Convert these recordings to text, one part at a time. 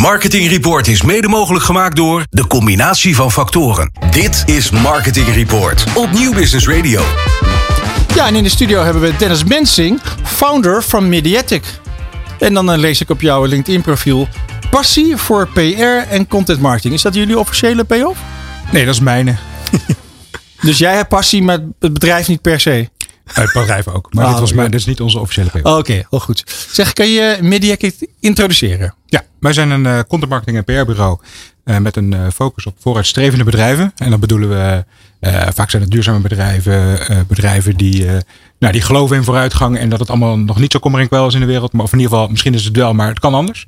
Marketing Report is mede mogelijk gemaakt door de combinatie van factoren. Dit is Marketing Report op Nieuw Business Radio. Ja, en in de studio hebben we Dennis Mensing, founder van Mediatic. En dan eh, lees ik op jouw LinkedIn-profiel passie voor PR en content marketing. Is dat jullie officiële payoff? Nee, dat is mijne. Dus jij hebt passie, maar het bedrijf niet per se? Het bedrijf ook. Maar Ah, dit, was oké. mijn, dit is niet onze officiële payoff. Oh, Oké, heel goed. Zeg, kan je Mediatic introduceren? Ja, wij zijn een eh, content marketing en PR bureau eh, met een eh, focus op vooruitstrevende bedrijven. En dan bedoelen we, eh, vaak zijn het duurzame bedrijven, eh, bedrijven die, eh, nou, die geloven in vooruitgang en dat het allemaal nog niet zo kommer en kwel is in de wereld. Maar of in ieder geval, misschien is het wel, maar het kan anders.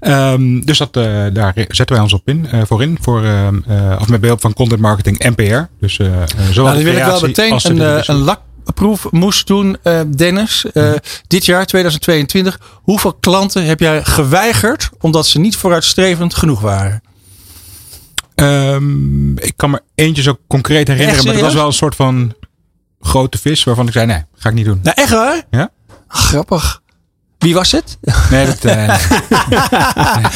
Ehm, dus dat, eh, daar zetten wij ons op in, eh, voor in. Voor, ehm, eh, of met behulp van content marketing en PR. Dus eh, eh, zowel Nou, dan wil ik wel meteen de een, eh, lakproef moest doen, eh, Dennis. Eh, Dit jaar, 2022. Hoeveel klanten heb jij geweigerd omdat ze niet vooruitstrevend genoeg waren? Ehm, ik kan me eentje zo concreet herinneren, Echt maar het was wel een soort van grote vis waarvan ik zei, nee, ga ik niet doen. Nou, echt waar? Ja? Grappig. Wie was het? Nee, dat, eh,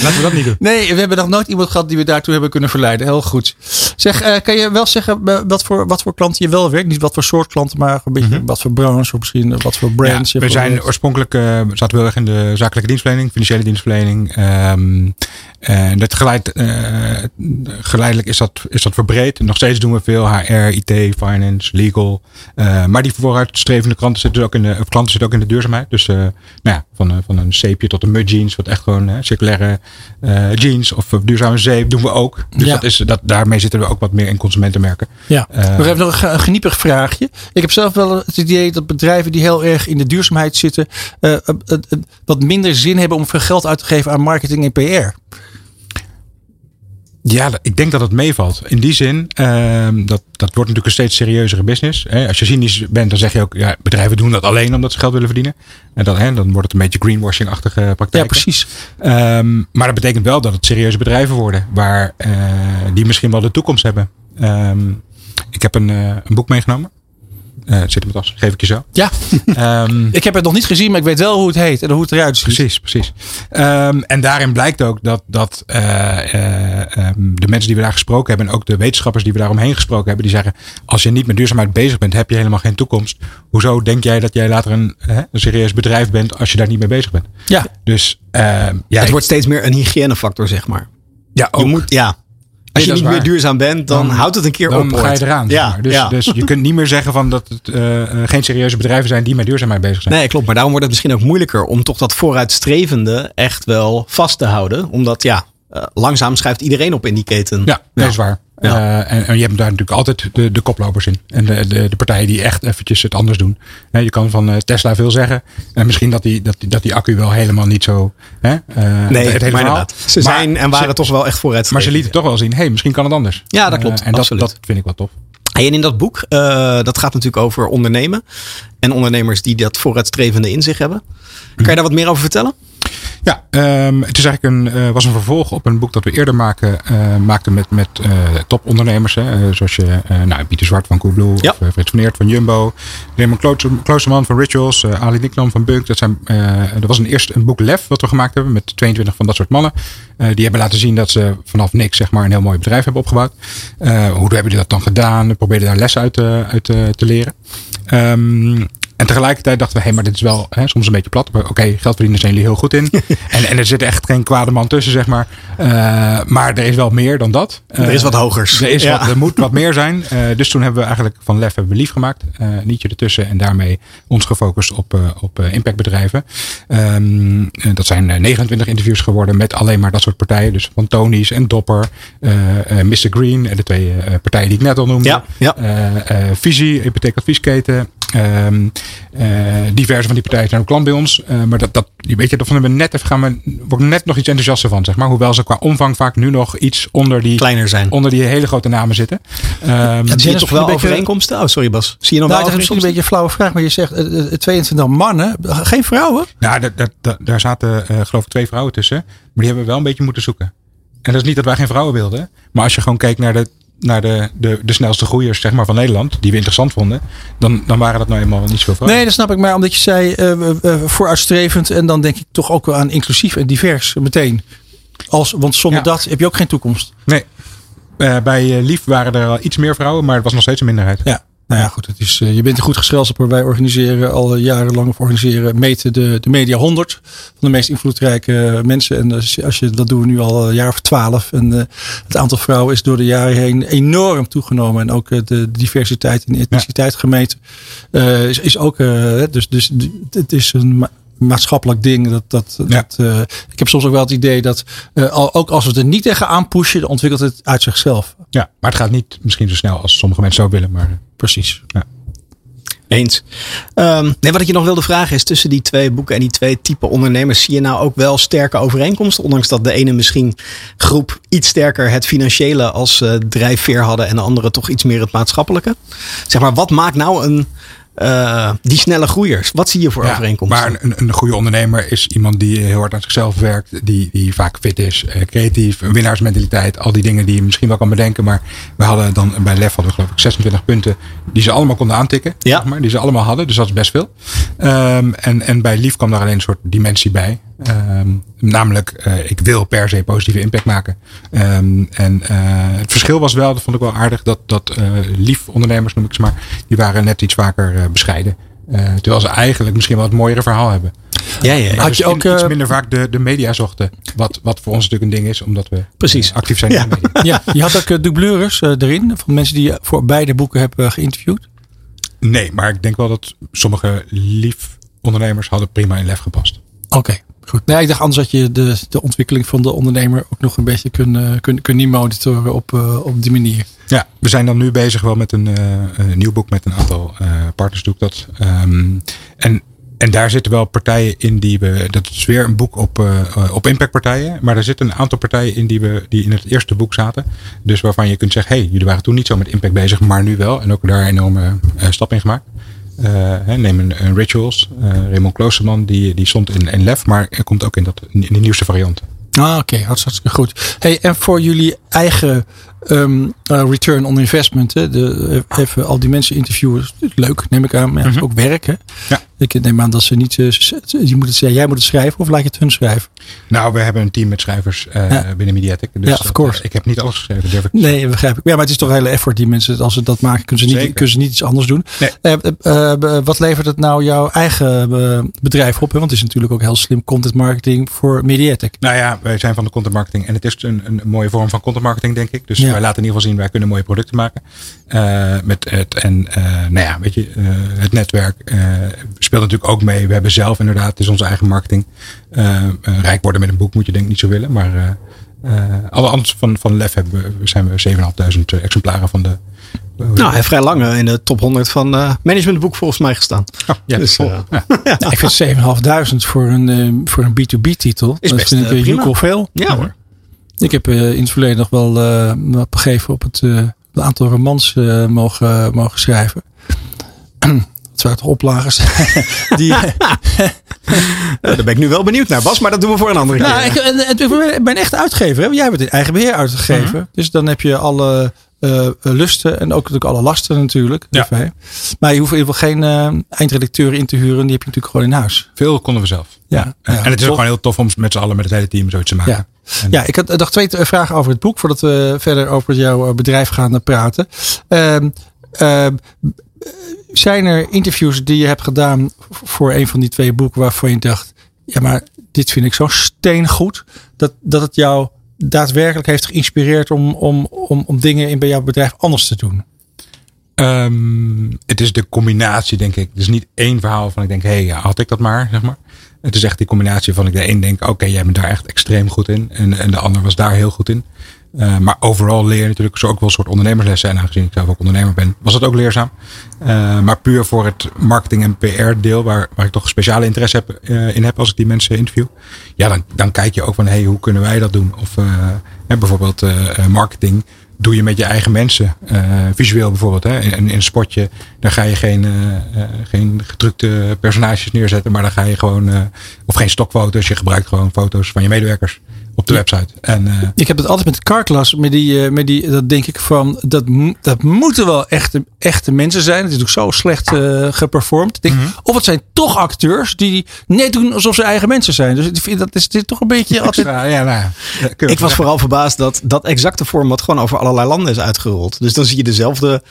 laten we dat niet doen. Nee, we hebben nog nooit iemand gehad die we daartoe hebben kunnen verleiden. Heel goed. Zeg, eh, kan je wel zeggen eh, wat voor, wat voor klanten je wel werkt? Niet wat voor soort klanten, maar een beetje wat voor branche of misschien wat voor brands. Ja, we zijn oorspronkelijk eh, zaten we heel erg in de zakelijke dienstverlening, financiële dienstverlening. Ehm, en dat geleid, geleidelijk is dat, is dat verbreed. Nog steeds doen we veel HR, IT, finance, legal. Maar die vooruitstrevende klanten zitten dus ook in de, klanten zitten ook in de duurzaamheid. Dus nou ja, van, een- van een zeepje tot een mud jeans, wat echt gewoon eh, circulaire eh, jeans of duurzame zeep doen we ook. Dus Ja. dat is, dat, daarmee zitten we ook wat meer in consumentenmerken. Ja, Eh, nog even nog een, geniepig vraagje. Ik heb zelf wel het idee dat bedrijven die heel erg in de duurzaamheid zitten, eh, eh, eh, eh, wat minder zin hebben om veel geld uit te geven aan marketing en PR. Ja, ik denk dat het meevalt. In die zin, ehm, dat, dat wordt natuurlijk een steeds serieuzere business. Hè. Als je cynisch bent, dan zeg je ook, ja, bedrijven doen dat alleen omdat ze geld willen verdienen. En dan, hè, dan wordt het een beetje greenwashing-achtige praktijk. Ja, precies. Ehm, maar dat betekent wel dat het serieuze bedrijven worden, waar, eh, die misschien wel de toekomst hebben. Ehm, ik heb een, eh, een boek meegenomen. Eh, het zit in mijn tas, geef ik je zo. Ja, Ehm, ik heb het nog niet gezien, maar ik weet wel hoe het heet en hoe het eruit ziet. Precies, precies. Ehm, en daarin blijkt ook dat, dat eh, eh, ehm, de mensen die we daar gesproken hebben, en ook de wetenschappers die we daaromheen gesproken hebben, die zeggen: Als je niet met duurzaamheid bezig bent, heb je helemaal geen toekomst. Hoezo denk jij dat jij later een, hè, een serieus bedrijf bent als je daar niet mee bezig bent? Ja, Dus ehm, ja, het ik- wordt steeds meer een hygiënefactor, zeg maar. ja, Je ook. moet, ja. Als je niet meer duurzaam bent, dan, Dan- houdt het een keer dan op. ga je eraan. zeg Ja, maar. dus, ja. dus je kunt niet meer zeggen van dat het eh, eh, geen serieuze bedrijven zijn die met duurzaamheid bezig zijn. Nee, klopt. Maar daarom wordt het misschien ook moeilijker om toch dat vooruitstrevende echt wel vast te houden. Omdat ja, eh, langzaam schuift iedereen op in die keten. Ja, dat is waar. Ja. Eh, en, en je hebt daar natuurlijk altijd de, de koplopers in. En de, de, de partijen die echt eventjes het anders doen. Hè, je kan van eh, Tesla veel zeggen. En misschien dat die, dat, die, dat die accu wel helemaal niet zo... Eh, Nee, het maar. Ze Maar zijn en waren ze- toch wel echt Maar vooruitstrevend. ze lieten toch wel zien, hé, hey, misschien kan het anders. Ja, dat klopt. En dat, Absoluut. dat vind ik wel tof. En in dat boek, dat gaat natuurlijk over ondernemen. En ondernemers die dat vooruitstrevende in zich hebben. Kan je daar wat meer over vertellen? Ja, ehm, het is eigenlijk een, eh, was een vervolg op een boek dat we eerder maken, eh, maakten met, met eh, topondernemers. Hè, zoals je, nou, Pieter Zwart van Coolblue, Ja. of uh, Frits van Eert van Jumbo, Raymond Klooster- Kloosterman van Rituals, Ali Niknam van Bunk. Dat, zijn, er was een eerst een boek Lef wat we gemaakt hebben met 22 van dat soort mannen. Die hebben laten zien dat ze vanaf niks zeg maar, een heel mooi bedrijf hebben opgebouwd. Hoe hebben die dat dan gedaan? We probeerden daar lessen uit, uit te leren. Ehm, en tegelijkertijd dachten we, hé, maar dit is wel hè, soms een beetje plat. Maar Oké, geld verdienen zijn jullie heel goed in. en, en er zit echt geen kwade man tussen, zeg maar. Eh, maar er is wel meer dan dat. Er is wat hogers. Er, is Ja. wat, er moet wat meer zijn. Eh, dus toen hebben we eigenlijk van Lef hebben we lief gemaakt. Eh nietje ertussen en daarmee ons gefocust op, eh, op eh, impactbedrijven. Ehm, eh, dat zijn eh, 29 interviews geworden met alleen maar dat soort partijen. Dus van Tony's en Dopper, eh, eh, Mr. Green en de twee eh, partijen die ik net al noemde. Ja, ja. Eh, eh, Visie, hypotheekadviesketen. Ehm, eh, diverse van die partijen zijn ook klant bij ons. Eh, maar dat, dat, weet je, daarvan hebben we net even gaan we, word ik net nog iets enthousiaster van, zeg maar. Hoewel ze qua omvang vaak nu nog iets onder die, Kleiner zijn. onder die hele grote namen zitten. Ehm, Zie je Dennis, toch wel een beetje- overeenkomsten? Oh, sorry Bas. Zie je nog Nou, wel dat misschien een beetje een flauwe vraag, maar je zegt eh, eh, 22 mannen, geen vrouwen? nou, daar, daar, daar- daar zaten eh, geloof ik twee vrouwen tussen. Maar die hebben we wel een beetje moeten zoeken. En dat is niet dat wij geen vrouwen wilden. Maar als je gewoon kijkt naar de, naar de, de, de snelste groeiers zeg maar, van Nederland. Die we interessant vonden. Dan, dan waren dat nou eenmaal niet zoveel vrouwen. Nee, dat snap ik. Maar omdat je zei eh, eh, vooruitstrevend en dan denk ik toch ook wel aan inclusief en divers meteen. Als, want zonder Ja. dat heb je ook geen toekomst. Nee. Eh, bij eh, Lief waren er al iets meer vrouwen, maar het was nog steeds een minderheid. Ja. Nou ja, goed. Het is, eh, je bent een goed gezelschap. Wij organiseren al jarenlang of organiseren, meten de, de Media 100 van de meest invloedrijke mensen. En als je, dat doen we nu al een jaar of twaalf. En eh, het aantal vrouwen is door de jaren heen enorm toegenomen. En ook eh, de diversiteit en etniciteit gemeten eh, is, ook. eh, dus, dus het is een maatschappelijk ding. Dat, dat, Ja. dat, eh, ik heb soms ook wel het idee dat eh, al, ook als we het er niet tegenaan pushen, dan ontwikkelt het uit zichzelf. Ja, maar het gaat niet misschien zo snel als sommige mensen zo willen. Maar Precies. Eens. Ehm, nee, wat ik je nog wilde vragen is tussen die twee boeken en die twee type ondernemers zie je nou ook wel sterke overeenkomsten, ondanks dat de ene misschien groep iets sterker het financiële als eh, drijfveer hadden en de andere toch iets meer het maatschappelijke. Zeg maar, wat maakt nou een eh, die snelle groeiers? Wat zie je voor Ja, overeenkomsten? Maar een, een goede ondernemer is iemand die heel hard aan zichzelf werkt. Die, die vaak fit is, eh, creatief, een winnaarsmentaliteit. Al die dingen die je misschien wel kan bedenken. Maar we hadden dan bij Lef hadden we geloof ik 26 punten. Die ze allemaal konden aantikken. Ja. zeg maar, die ze allemaal hadden. Dus dat is best veel. Ehm, en, en bij Lief kwam daar alleen een soort dimensie bij. Ehm, namelijk, eh, ik wil per se positieve impact maken. Ehm, en eh, het verschil was wel, dat vond ik wel aardig. Dat, dat eh, Lief ondernemers noem ik ze maar. Die waren net iets vaker bescheiden. Eh, terwijl ze eigenlijk misschien wel het mooiere verhaal hebben. ja, ja, Had dus je ook, in- iets minder vaak de, de media zochten. Wat, wat voor ons natuurlijk een ding is, omdat we Precies. actief zijn Ja. in de media. Ja, je had ook uh, dubleurs erin. Van mensen die je voor beide boeken hebt geïnterviewd. Nee, maar ik denk wel dat sommige lief ondernemers hadden prima in lef gepast. Oké, goed. Nee, ik dacht anders dat je de, de ontwikkeling van de ondernemer ook nog een beetje kunnen kun, kunnen monitoren op, eh, op die manier. Ja, we zijn dan nu bezig wel met een, eh, nieuw boek met een aantal eh, partners doe ik dat. Ehm, en, en daar zitten wel partijen in die we. Dat is weer een boek op, eh, eh, op impactpartijen. Maar er zitten een aantal partijen in die, we, die in het eerste boek zaten. Dus waarvan je kunt zeggen, hé, hey, jullie waren toen niet zo met impact bezig, maar nu wel. En ook daar een enorme eh, stap in gemaakt. Hè, neem een, een Rituals. eh Raymond Kloosterman, die, die stond in, in Lef, maar er komt ook in, dat, in de nieuwste variant. Ah, oké, hartstikke goed. Hey, en voor jullie eigen ehm, eh, return on investment, hè, de, even al die mensen interviewen, leuk, neem ik aan. Maar het is ook werk, hè? Mhm. Ja. Ik neem aan dat ze niet, eh, je moet het, zeggen, jij moet het schrijven of laat je het hun schrijven? Nou, we hebben een team met schrijvers eh, Ja. binnen Mediatek. Dus Ja, of course. eh, ik heb niet alles geschreven, durf ik Nee, begrijp ik. Ja, maar het is toch een hele effort die mensen, als ze dat maken, kunnen ze niet, Zeker. kunnen ze niet iets anders doen. Nee. Wat levert het nou jouw eigen bedrijf op? Hè? Want het is natuurlijk ook heel slim content marketing voor Mediatek. Nou ja, wij zijn van de content marketing en het is een, een mooie vorm van content marketing, denk ik. Dus Ja. wij laten in ieder geval zien, wij kunnen mooie producten maken. Met het, en nou ja, weet je, het netwerk speelt natuurlijk ook mee. We hebben zelf inderdaad, het is onze eigen marketing. Eh, eh, rijk worden met een boek moet je denk ik niet zo willen. Maar eh, eh, alle anders van, van Lef hebben we, zijn we 7.500 exemplaren van de... Nou, hij heeft vrij lang in de top 100 van eh managementboek volgens mij gestaan. Oh, ja, Dus, eh, ja. Nou, ik vind 7.500 voor een, eh, voor een B2B titel. Is dat best, vind ik uh, veel. Ja hoor. Ik heb eh, in het verleden nog wel eh, wat begeven op het eh, een aantal romans mogen, mogen schrijven. Het waren toch oplagers. Die, Eh, daar ben ik nu wel benieuwd naar, Bas, maar dat doen we voor een andere Nou, keer. ik, en- en- ik ben echt uitgever. Hè? Jij bent in eigen beheer uitgegeven. Dus dan heb je alle eh, lusten en ook natuurlijk alle lasten natuurlijk. Ja. Maar je hoeft in ieder geval geen eh, eindredacteur in te huren. Die heb je natuurlijk gewoon in huis. Veel konden we zelf. Ja, En- ja, en het is ook gewoon heel tof om met z'n allen met het hele team zoiets te maken. Ja. En- Ja, ik had nog twee eh, vragen over het boek. Voordat we verder over jouw bedrijf gaan praten. Ehm, ehm, zijn er interviews die je hebt gedaan voor een van die twee boeken waarvan je dacht, ja maar dit vind ik zo steengoed. Dat, dat het jou daadwerkelijk heeft geïnspireerd om, om, om, om dingen in bij jouw bedrijf anders te doen. Ehm, het is de combinatie, denk ik. Is niet één verhaal van ik denk, hé, hey, ja, had ik dat maar, zeg maar. Het is echt die combinatie van ik de een denk, oké, jij bent daar echt extreem goed in. En, en de ander was daar heel goed in. Eh, maar overal leer je natuurlijk zo ook wel een soort ondernemerslessen. En aangezien ik zelf ook ondernemer ben, was het ook leerzaam. Eh, maar puur voor het marketing en PR deel, waar, waar ik toch speciale interesse heb, eh, in heb als ik die mensen interview. Ja, dan, dan kijk je ook van, hey, hoe kunnen wij dat doen? Of bijvoorbeeld marketing doe je met je eigen mensen. Visueel bijvoorbeeld. Hè? In, een spotje, daar ga je geen, geen gedrukte personages neerzetten. Maar dan ga je gewoon, of geen stokfoto's. Je gebruikt gewoon foto's van je medewerkers. Op de website. En, uh, ik heb het altijd met de carclass, met die, uh, met die, dat denk ik van, dat, dat moeten wel echte, echte mensen zijn. Het is natuurlijk zo slecht uh, geperformed. Denk, mm -hmm. Of het zijn toch acteurs die net doen alsof ze eigen mensen zijn. Dus ik vind dat is dit toch een beetje altijd... Ja, ja, nou, ja, ik was vooral verbaasd dat dat exacte format gewoon over allerlei landen is uitgerold. Dus dan zie je dezelfde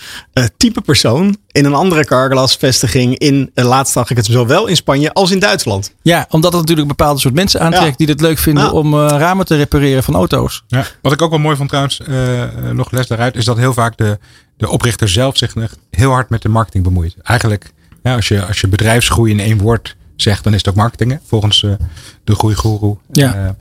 type persoon in een andere carglass vestiging in, laatst zag ik het zowel in Spanje als in Duitsland. Ja, omdat het natuurlijk een bepaalde soort mensen aantrekt die het leuk vinden ja. om uh, ramen te repareren van auto's. Ja. Wat ik ook wel mooi vond trouwens, uh, nog les daaruit, is dat heel vaak de, de oprichter zelf zich heel hard met de marketing bemoeit. Eigenlijk, als, je, als je bedrijfsgroei in één woord zegt, dan is het ook marketing. Volgens uh, de groeigoeroe. Ja.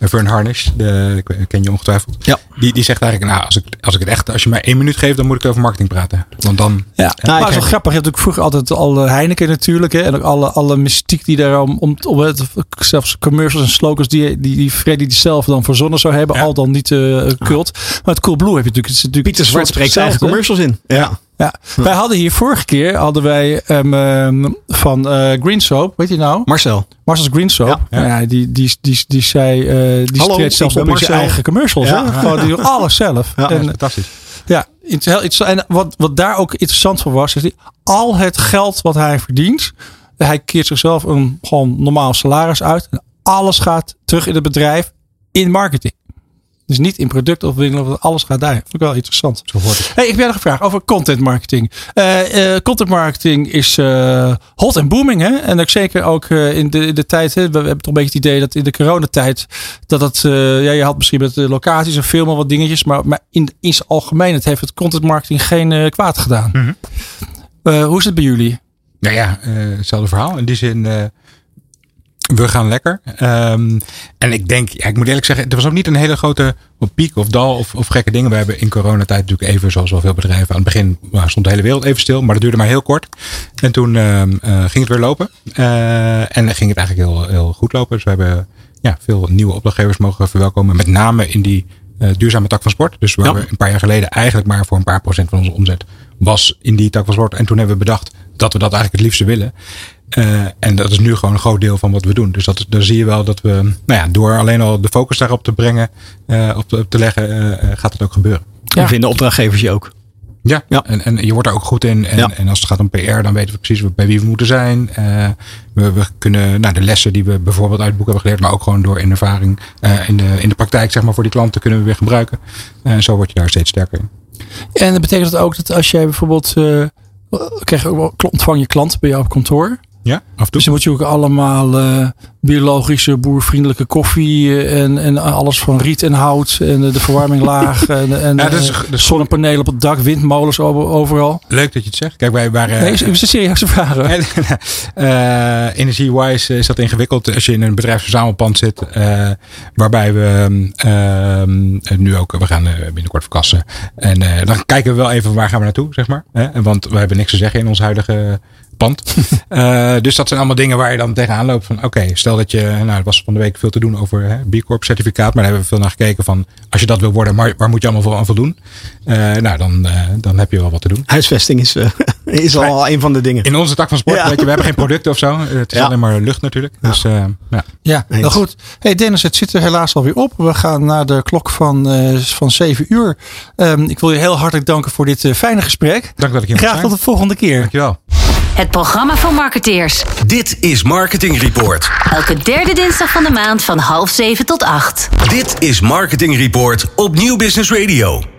Uh, Vern Harnish, de, ken je ongetwijfeld. Ja. Die, die zegt eigenlijk, nou, als ik, als ik het echt, als je mij één minuut geeft, dan moet ik over marketing praten. Want dan. Ja, ja. maar het is wel grappig. Je hebt ook vroeger altijd al Heineken natuurlijk. Hè, en ook alle, alle mystiek die daar om, om, het, zelfs commercials en slogans die, die, die Freddy die zelf dan verzonnen zou hebben. Ja. Al dan niet uh, cult. Maar het Cool Blue heb je natuurlijk. Het is natuurlijk Pieter Zwart spreekt zijn eigen commercials in. Ja. Ja, wij hadden hier vorige keer hadden wij um, um, van uh, Green Soap, weet je nou? Marcel. Marcel's Green Soap. Ja, ja. ja die, die, die, die zei, uh, die Hallo, zelfs op in zijn eigen commercials. Ja. Gewoon, die doen alles zelf. Ja, en, fantastisch. Ja, en wat, wat daar ook interessant voor was, is die, al het geld wat hij verdient, hij keert zichzelf een gewoon normaal salaris uit. En alles gaat terug in het bedrijf in marketing. Dus niet in product of winkelen, alles gaat daar. Vind ik wel interessant. Zo hoort het. Hey, ik ben nog gevraagd over content marketing. Uh, uh, content marketing is uh, hot en booming. Hè? En ook zeker ook in, de, in de tijd. Hè? We hebben toch een beetje het idee dat in de coronatijd. Dat het. ja, je had misschien met de locaties en filmen wat dingetjes. Maar, maar in, in zijn algemeen het heeft het content marketing geen kwaad gedaan. Mm -hmm. hoe is het bij jullie? Nou ja, hetzelfde verhaal. In die zin. We gaan lekker. Um, en ik denk, ja, ik moet eerlijk zeggen, er was ook niet een hele grote piek of dal of, of gekke dingen. We hebben in coronatijd natuurlijk even, zoals wel veel bedrijven, aan het begin stond de hele wereld even stil, maar dat duurde maar heel kort. En toen uh, uh, ging het weer lopen. Uh, en ging het eigenlijk heel, heel goed lopen. Dus we hebben ja, veel nieuwe opdrachtgevers mogen verwelkomen. Met name in die duurzame tak van sport. Dus waar ja. we een paar jaar geleden eigenlijk maar voor een paar procent van onze omzet was in die tak van sport. En toen hebben we bedacht dat we dat eigenlijk het liefste willen. Uh, en dat is nu gewoon een groot deel van wat we doen. Dus dat, daar zie je wel dat we, nou ja, door alleen al de focus daarop te brengen, uh, op, te, op te leggen, uh, gaat het ook gebeuren. Ja. En vinden opdrachtgevers je ook. Ja, ja. En, en je wordt daar ook goed in. En, ja. en als het gaat om PR, dan weten we precies bij wie we moeten zijn. we, we kunnen nou, de lessen die we bijvoorbeeld uit het boek hebben geleerd, maar ook gewoon door in ervaring in, de, in de praktijk, zeg maar, voor die klanten kunnen we weer gebruiken. En zo word je daar steeds sterker in. En dat betekent dat ook dat als jij bijvoorbeeld krijg ontvang je klant bij jou op kantoor. Ja, af en toe. Dus dan moet je ook allemaal uh, biologische, boervriendelijke koffie en, en alles van riet en hout en de verwarming laag en, en ja, dat is, dat zonnepanelen op het dak, windmolens overal. Leuk dat je het zegt. Kijk, wij waren... Nee, is, is een serieuze vraag. uh, Energie-wise is dat ingewikkeld als je in een bedrijfsverzamelpand zit, uh, waarbij we uh, nu ook, we gaan binnenkort verkassen. En dan kijken we wel even waar gaan we naartoe, zeg maar. Want we hebben niks te zeggen in ons huidige pand. uh, dus dat zijn allemaal dingen waar je dan tegenaan loopt van oké, okay, stel dat je, nou er was van de week veel te doen over hè, B Corp certificaat, maar daar hebben we veel naar gekeken van als je dat wil worden, maar waar moet je allemaal voor aan voldoen? Uh, nou dan, uh, dan heb je wel wat te doen. Huisvesting is, is al een van de dingen. In onze tak van sport, ja. weet je, we hebben geen producten of zo. Het is ja. alleen maar lucht natuurlijk. Ja. Dus ja. Ja, heel goed. Hey Dennis, het zit er helaas alweer op. We gaan naar de klok van, van 7 uur. Um, ik wil je heel hartelijk danken voor dit fijne gesprek. Dank dat ik hier Graag tot de volgende keer. Dankjewel. Het programma van marketeers. Dit is Marketing Report. Elke derde dinsdag van de maand van half zeven tot acht. Dit is Marketing Report op Nieuw Business Radio.